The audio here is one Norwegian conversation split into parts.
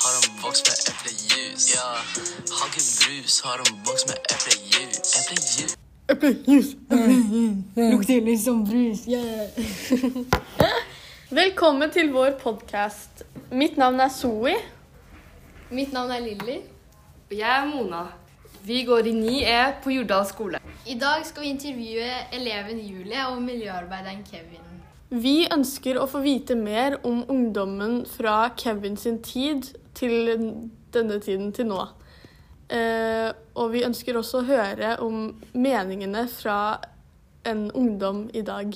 har en boks med eplejus. Ja, har brus, har en boks med. Eplejus. Eplejus, eplejus. Lukter liksom brus. Yeah. Velkommen til vår podkast. Mitt navn er Zoe. Mitt navn er Lilly. Og jeg er Mona. Vi går i 9E på Jordal skole. I dag skal vi intervjue eleven Julie og miljøarbeideren Kevin. Vi ønsker å få vite mer om ungdommen fra Kevin sin tid til denne tiden til nå. Eh, og vi ønsker også å høre om meningene fra en ungdom i dag.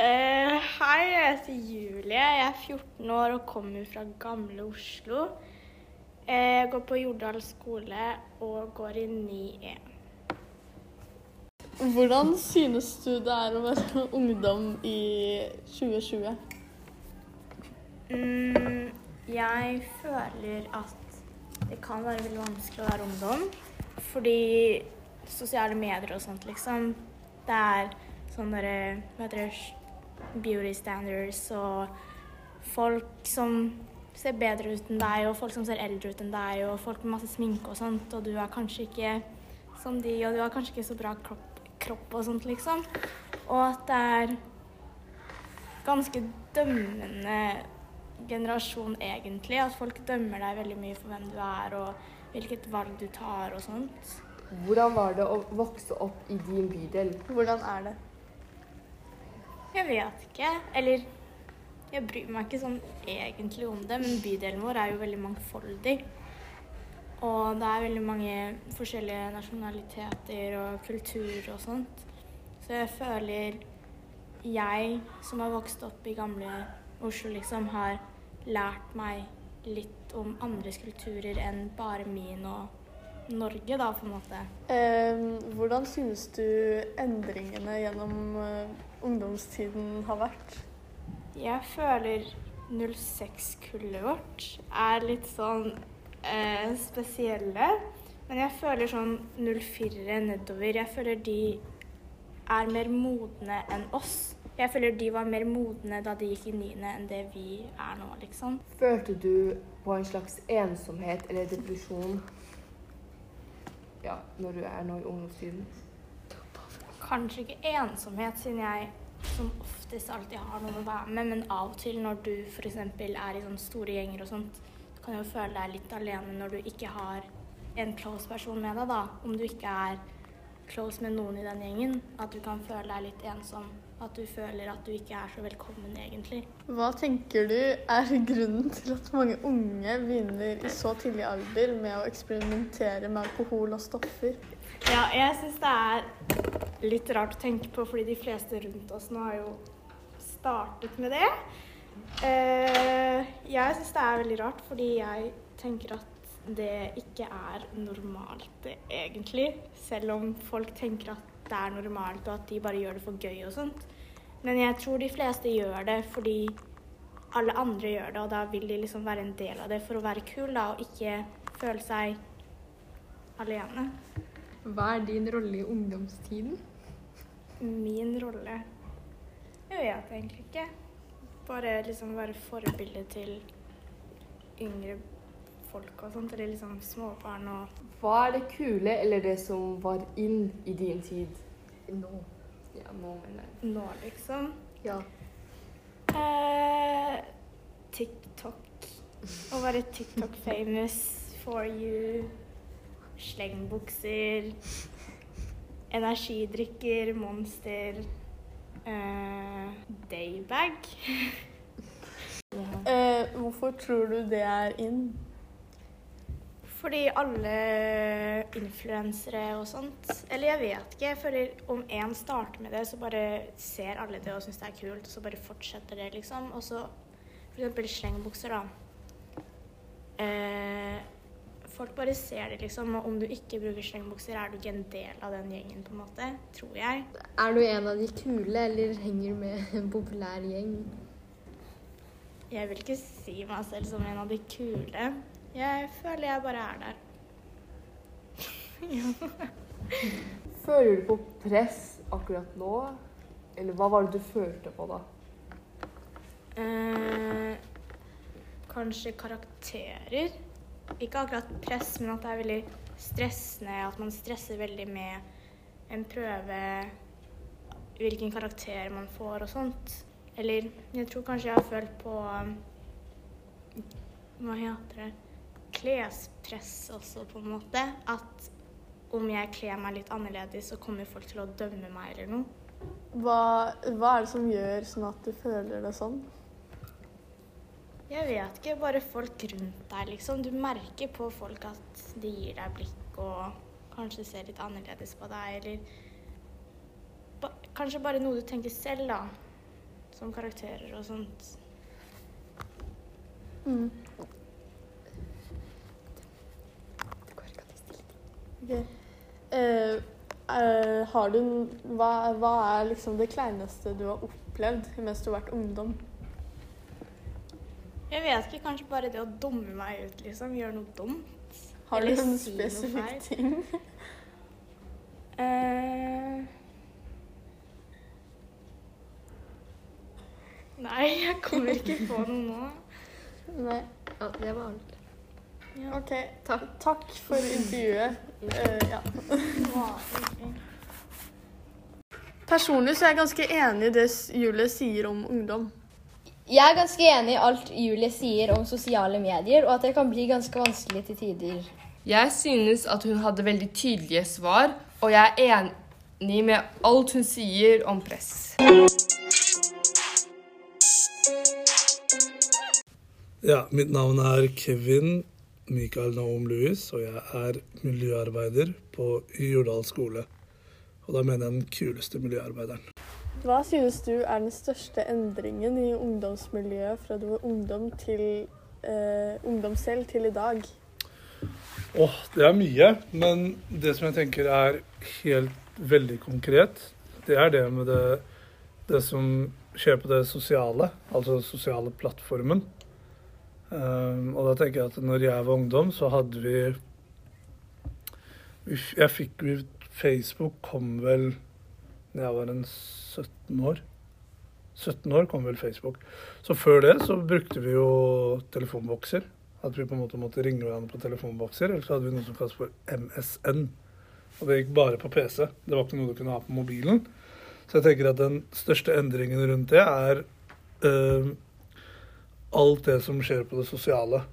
Eh, hei, jeg heter Julie. Jeg er 14 år og kommer fra gamle Oslo. Eh, Jeg går på Jordal skole og går i 9E. Hvordan synes du det er å være ungdom i 2020? Mm, jeg føler at det kan være veldig vanskelig å være ungdom. Fordi sosiale medier og sånt, liksom. Det er sånne Hva heter det? Beauty standards og folk som ser bedre ut enn deg, og folk som ser eldre ut enn deg, og folk med masse sminke og sånt, og du er kanskje ikke som de, og du har kanskje ikke så bra kropp, kropp og sånt, liksom. Og at det er ganske dømmende generasjon, egentlig. At folk dømmer deg veldig mye for hvem du er, og hvilket valg du tar og sånt. Hvordan var det å vokse opp i din bydel? Hvordan er det? Jeg vet ikke. Eller jeg bryr meg ikke sånn egentlig om det, men bydelen vår er jo veldig mangfoldig. Og det er veldig mange forskjellige nasjonaliteter og kulturer og sånt. Så jeg føler jeg, som har vokst opp i gamle Oslo, liksom har lært meg litt om andres kulturer enn bare min og Norge, da, på en måte. Eh, hvordan synes du endringene gjennom eh, ungdomstiden har vært? Jeg føler 06-kullet vårt er litt sånn eh, spesielle. Men jeg føler sånn 04-ere nedover Jeg føler de er mer modne enn oss. Jeg føler de var mer modne da de gikk i 9. enn det vi er nå, liksom. Følte du på en slags ensomhet eller depresjon ja, når du er nå i ungdomstiden? Kanskje ikke ensomhet, siden jeg som oftest alltid har noen å være med, men av og til når du f.eks. er i sånne store gjenger og sånt, kan jo føle deg litt alene når du ikke har en close person med deg, da. Om du ikke er close med noen i den gjengen. At du kan føle deg litt ensom. At du føler at du ikke er så velkommen, egentlig. Hva tenker du er grunnen til at mange unge begynner i så tidlig alder med å eksperimentere med alkohol og stoffer? Ja, jeg syns det er litt rart å tenke på, fordi de fleste rundt oss nå har jo startet med det. Eh, jeg syns det er veldig rart, fordi jeg tenker at det ikke er normalt, egentlig. Selv om folk tenker at det er normalt, og at de bare gjør det for gøy og sånt. Men jeg tror de fleste gjør det fordi alle andre gjør det, og da vil de liksom være en del av det for å være kul, da, og ikke føle seg alene. Hva er din rolle i ungdomstiden? Min rolle Jeg vet egentlig ikke. Bare liksom være forbilde til yngre folk og sånt, eller liksom småbarn og Hva er det kule eller det som var inn i din tid? Nå. Ja, nå mener jeg. nå, liksom. Ja. Eh, TikTok. Å være TikTok-famous for you. Slengbukser. Energidrikker, Monster. Eh, daybag. uh, hvorfor tror du det er inn? Fordi alle influensere og sånt Eller jeg vet ikke. Jeg føler om én starter med det, så bare ser alle det og syns det er kult, og så bare fortsetter det, liksom. Og så for eksempel slengbukser, da. Eh, folk bare ser det, liksom. Og om du ikke bruker slengbukser, er du ikke en del av den gjengen, på en måte. Tror jeg. Er du en av de kule, eller henger du med en populær gjeng? Jeg vil ikke si meg selv som en av de kule. Jeg føler jeg bare er der. ja. Føler du på press akkurat nå? Eller hva var det du følte på da? Eh, kanskje karakterer. Ikke akkurat press, men at det er veldig stressende. At man stresser veldig med en prøve, hvilken karakter man får og sånt. Eller jeg tror kanskje jeg har følt på um, Hva heter det? Klespress også, på en måte. At om jeg kler meg litt annerledes, så kommer folk til å dømme meg eller noe. Hva, hva er det som gjør sånn at du føler det sånn? Jeg vet ikke, bare folk rundt deg, liksom. Du merker på folk at de gir deg blikk og kanskje ser litt annerledes på deg, eller ba Kanskje bare noe du tenker selv, da. Som karakterer og sånt. Ok. Eh, eh, har du hva, hva er liksom det kleineste du har opplevd mens du har vært ungdom? Jeg vet ikke, kanskje bare det å dumme meg ut, liksom. Gjøre noe dumt. Har du Eller en si spesifikk ting? uh... Nei, jeg kommer ikke på noe nå. Nei. Ja, det var alt. OK. Takk, for intervjuet. Uh, ja. Personlig så er jeg ganske enig i det Julie sier om ungdom. Jeg er ganske enig i alt Julie sier om sosiale medier, og at det kan bli ganske vanskelig til tider. Jeg synes at hun hadde veldig tydelige svar, og jeg er enig med alt hun sier om press. Ja, mitt navn er Kevin Mikael Naum Louis, og jeg er miljøarbeider på Jordal skole. Og da mener jeg den kuleste miljøarbeideren. Hva synes du er den største endringen i ungdomsmiljøet fra du var ungdom til eh, ungdom selv til i dag? Åh, det er mye, men det som jeg tenker er helt veldig konkret, det er det med det, det som skjer på det sosiale, altså sosiale plattformen. Um, og da tenker jeg at når jeg var ungdom, så hadde vi Jeg fikk Facebook kom vel da jeg var en 17 år. 17 år kom vel Facebook. Så før det så brukte vi jo telefonbokser. At vi på en måte måtte ringe hverandre på telefonbokser. Eller så hadde vi noe som kalles for MSN. Og det gikk bare på PC. Det var ikke noe du kunne ha på mobilen. Så jeg tenker at den største endringen rundt det er uh, alt det som skjer på det sosiale.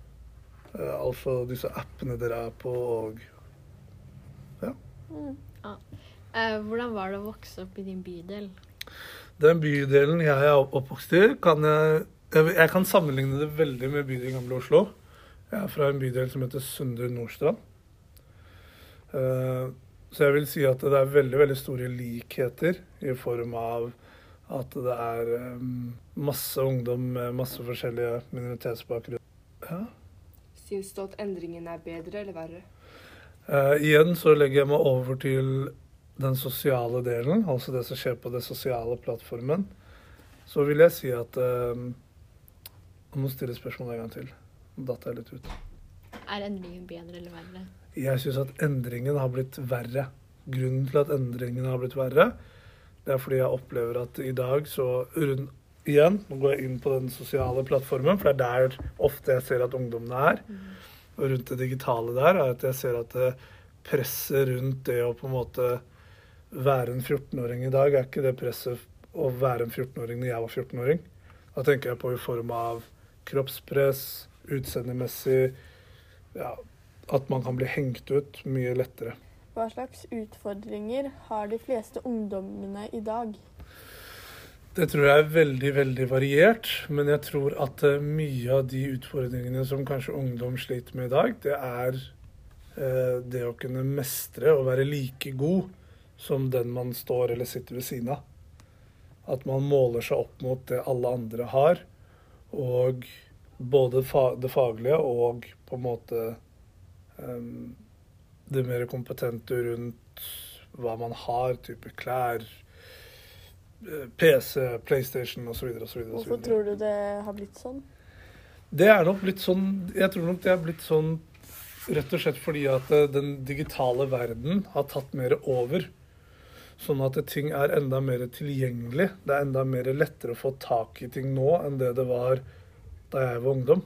Uh, altså disse appene dere er på og Eh, hvordan var det å vokse opp i din bydel? Den bydelen jeg er oppvokst i, kan jeg, jeg kan sammenligne det veldig med bydelen Gamle Oslo. Jeg er fra en bydel som heter Søndre Nordstrand. Eh, Så jeg vil si at det er veldig, veldig store likheter i form av at det er eh, masse ungdom med masse forskjellige minoritetsbakgrunner. Ja. Syns du at endringen er bedre eller verre? Eh, igjen så legger jeg meg over til den sosiale delen, altså det som skjer på den sosiale plattformen. Så vil jeg si at eh, Jeg må stille spørsmålet en gang til. Datt jeg litt ut. Er endringen bedre eller verre? Jeg syns at endringen har blitt verre. Grunnen til at endringen har blitt verre, det er fordi jeg opplever at i dag så Igjen, nå går jeg inn på den sosiale plattformen, for det er der ofte jeg ser at ungdommene er. Og rundt det digitale der er at jeg ser at det presset rundt det å på en måte være en 14-åring i dag, er ikke det presset å være en 14-åring når jeg var 14-åring. Da tenker jeg på i form av kroppspress, utseendemessig ja, At man kan bli hengt ut mye lettere. Hva slags utfordringer har de fleste ungdommene i dag? Det tror jeg er veldig, veldig variert. Men jeg tror at eh, mye av de utfordringene som kanskje ungdom sliter med i dag, det er eh, det å kunne mestre og være like god som den man står eller sitter ved siden av. At man måler seg opp mot det alle andre har, og både det faglige og på en måte um, det mer kompetente rundt hva man har, type klær, eh, PC, PlayStation osv. Hvorfor tror du det har blitt sånn? Det er nok blitt sånn Jeg tror nok det er blitt sånn rett og slett fordi at eh, den digitale verden har tatt mer over. Sånn at ting er enda mer tilgjengelig. Det er enda mer lettere å få tak i ting nå enn det det var da jeg var ungdom.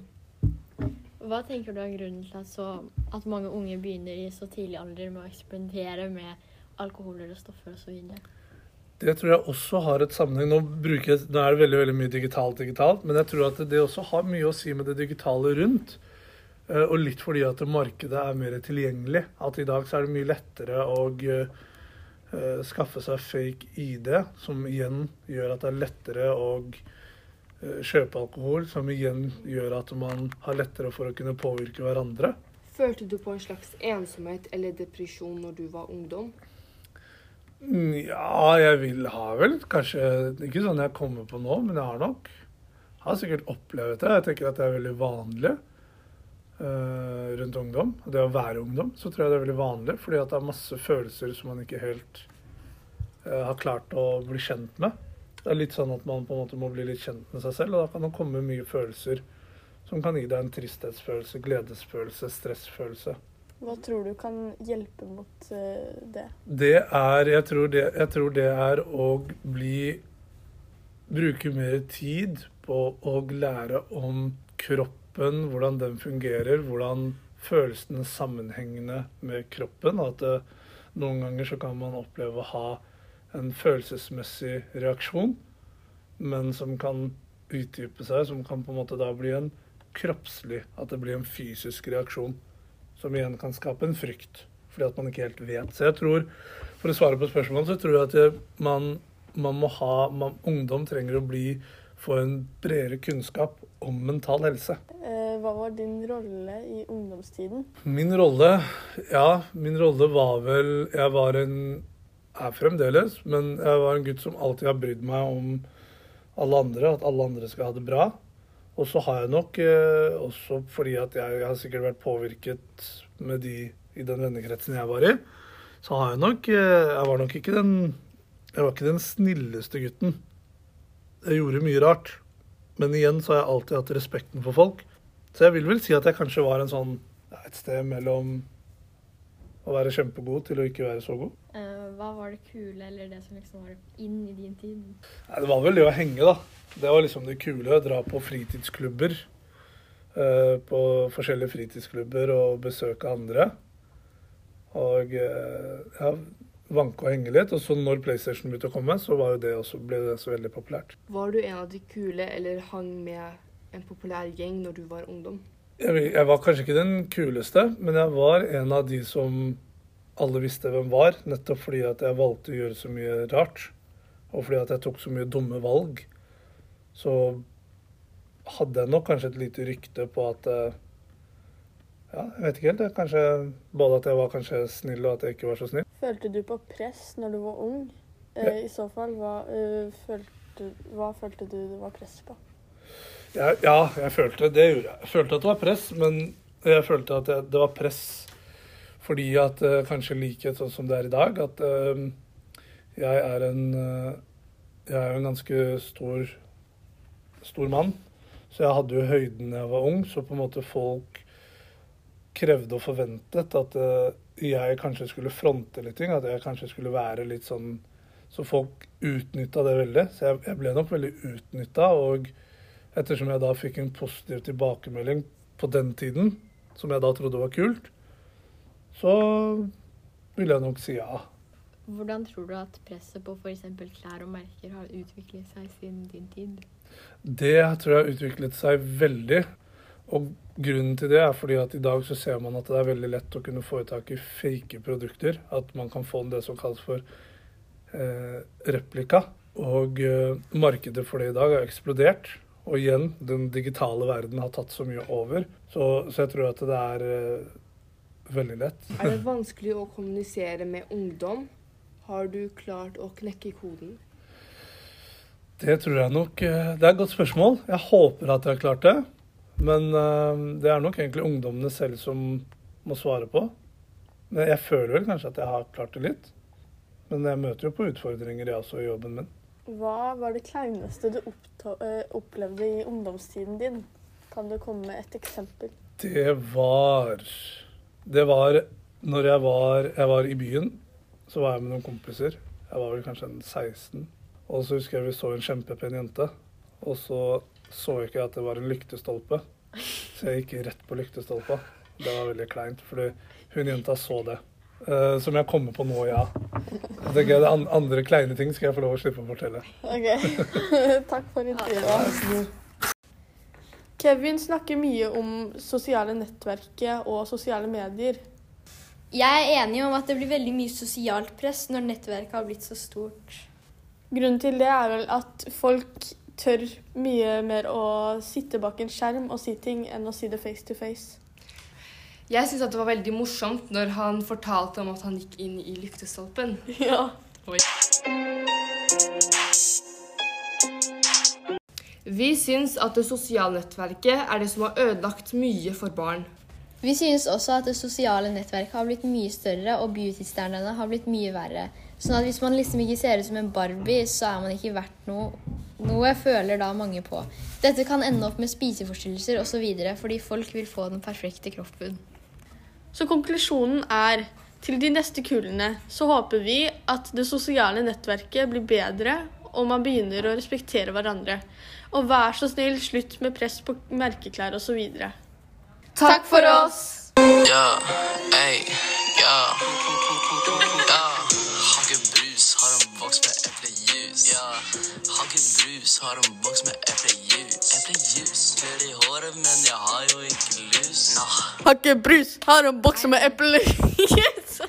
Hva tenker du er grunnen til at, så, at mange unge begynner i så tidlig alder med å eksperimentere med alkoholer og stoffer osv.? Det tror jeg også har et sammenheng. Nå, bruker nå er det veldig, veldig mye digitalt, digitalt, men jeg tror at det også har mye å si med det digitale rundt. Eh, Og litt fordi at markedet er mer tilgjengelig. At i dag så er det mye lettere å skaffe seg fake ID, som igjen gjør at det er lettere å eh, kjøpe alkohol, som igjen gjør at man har lettere for å kunne påvirke hverandre. Følte du på en slags ensomhet eller depresjon når du var ungdom? Ja, jeg vil ha vel kanskje Ikke sånn jeg kommer på nå, men jeg har nok Jeg har sikkert opplevd det. Jeg tenker at det er veldig vanlig eh, rundt ungdom. Og Det å være ungdom, så tror jeg det er veldig vanlig, fordi at det er masse følelser som man ikke helt uh, har klart å bli kjent med. Det er litt sånn at man på en måte må bli litt kjent med seg selv, og da kan det komme mye følelser som kan gi deg en tristhetsfølelse, gledesfølelse, stressfølelse. Hva tror du kan hjelpe mot eh, det? Det er jeg tror det, jeg tror det er å bli Bruke mer tid på å lære om kroppen, hvordan den fungerer, hvordan følelsene sammenhengende med kroppen. At det, noen ganger så kan man oppleve å ha en følelsesmessig reaksjon, men som kan utdype seg, som kan på en måte da bli en kroppslig, at det blir en fysisk reaksjon som igjen kan skape en frykt, fordi at man ikke helt vet. Så jeg tror, for å svare på spørsmålet, så tror jeg at man, man må ha man, Ungdom trenger å bli få en bredere kunnskap om mental helse. Eh, hva var din rolle i ungdomstiden? Min rolle Ja, min rolle var vel Jeg var en Er fremdeles, men jeg var en gutt som alltid har brydd meg om alle andre, at alle andre skal ha det bra. Og så har jeg nok, eh, også fordi at jeg, jeg har sikkert vært påvirket med de i den vennekretsen jeg var i, så har jeg nok eh, Jeg var nok ikke den Jeg var ikke den snilleste gutten. Jeg gjorde mye rart. Men igjen så har jeg alltid hatt respekten for folk. Så jeg vil vel si at jeg kanskje var en sånn et sted mellom å være kjempegod til å ikke være så god. Eh, hva var det kule, eller det som liksom var inn i din tid? Nei, det var vel det å henge, da. Det var liksom det kule. Dra på fritidsklubber. eh, på forskjellige fritidsklubber og besøke andre. Og eh, ja, vanke og henge litt. Og så når PlayStation begynte å komme, så det også, ble det så veldig populært. Var du en av de kule eller hang med en populær gjeng når du var ungdom? Jeg, jeg var kanskje ikke den kuleste, men jeg var en av de som alle visste hvem var. Nettopp fordi at jeg valgte å gjøre så mye rart. Og fordi at jeg tok så mye dumme valg. Så hadde jeg nok kanskje et lite rykte på at eh, Ja, jeg vet ikke helt. jeg. Kanskje både at jeg var kanskje snill, og at jeg ikke var så snill. Følte du på press når du var ung? Ja. I så fall, hva, uh, følte, hva følte du det var press på? Ja, ja, jeg følte det jeg. Følte at det var press, men jeg følte at det, det var press fordi at uh, kanskje likhet sånn som det er i dag, at uh, jeg er en eh, Jeg er jo en ganske stor stor mann, så jeg hadde jo høyden da jeg var ung, så på en måte folk krevde og forventet at eh, jeg kanskje skulle fronte litt ting, at jeg kanskje skulle være litt sånn Så folk utnytta det veldig. Så jeg, jeg ble nok veldig utnytta, og ettersom jeg da fikk en positiv tilbakemelding på den tiden, som jeg da trodde var kult, så ville jeg nok si ja. Hvordan tror du at presset på f.eks. klær og merker har utviklet seg siden din tid? Det tror jeg har utviklet seg veldig. Og grunnen til det er fordi at i dag så ser man at det er veldig lett å kunne få tak i fake produkter. At man kan få det som kalles for eh, replika. Og eh, markedet for det i dag har eksplodert. Og igjen, den digitale verden har tatt så mye over. Så, så jeg tror at det er eh, veldig lett. Er det vanskelig å kommunisere med ungdom? Har du klart å knekke koden? Det tror jeg nok eh, Det er et godt spørsmål. Jeg håper at jeg har klart det. Men eh, det er nok egentlig ungdommene selv som må svare på. Men jeg føler vel kanskje at jeg har klart det litt. Men jeg møter jo på utfordringer, jeg også, i jobben min. Hva var det kleineste du eh, opplevde i ungdomstiden din? Kan du komme med et eksempel? Det var Det var når jeg var, jeg var i byen. Så var jeg med noen kompiser. Jeg var vel kanskje en 16. Og så husker jeg vi så en kjempepen jente. Og så så ikke jeg at det var en lyktestolpe. Så jeg gikk rett på lyktestolpa. Det var veldig kleint, fordi hun jenta så det. Uh, som jeg kommer på nå, ja. Så tenker jeg det an- Andre kleine ting skal jeg få lov å slippe å fortelle. Ok, takk for intervjuet. Kevin snakker mye om sosiale nettverket og sosiale medier. Jeg er enig om at det blir veldig mye sosialt press når nettverket har blitt så stort. Grunnen til det er vel at folk tør mye mer å sitte bak en skjerm og si ting enn å si det face to face. Jeg syns det var veldig morsomt når han fortalte om at han gikk inn i lyktestolpen. Ja. Oi. Vi syns at det sosiale nettverket er det som har ødelagt mye for barn. Vi synes også at det sosiale nettverket har blitt mye større, og beautystjernene har blitt mye verre. Sånn at hvis man liksom ikke ser ut som en Barbie, så er man ikke verdt noe. Noe føler da mange på. Dette kan ende opp med spiseforstyrrelser osv. fordi folk vil få den perfekte kroppen. Så konklusjonen er til de neste kullene så håper vi at det sosiale nettverket blir bedre, og man begynner å respektere hverandre. Og vær så snill, slutt med press på merkeklær osv. Takk for oss! Yeah, hey, yeah. Ja. Eplejus. Ja. Hagebrus har en boks med eplejus. Eplejus. Tørr i håret, men jeg har jo ikke lus. Nah. Har ikke brus, har en boks med eple. Yes!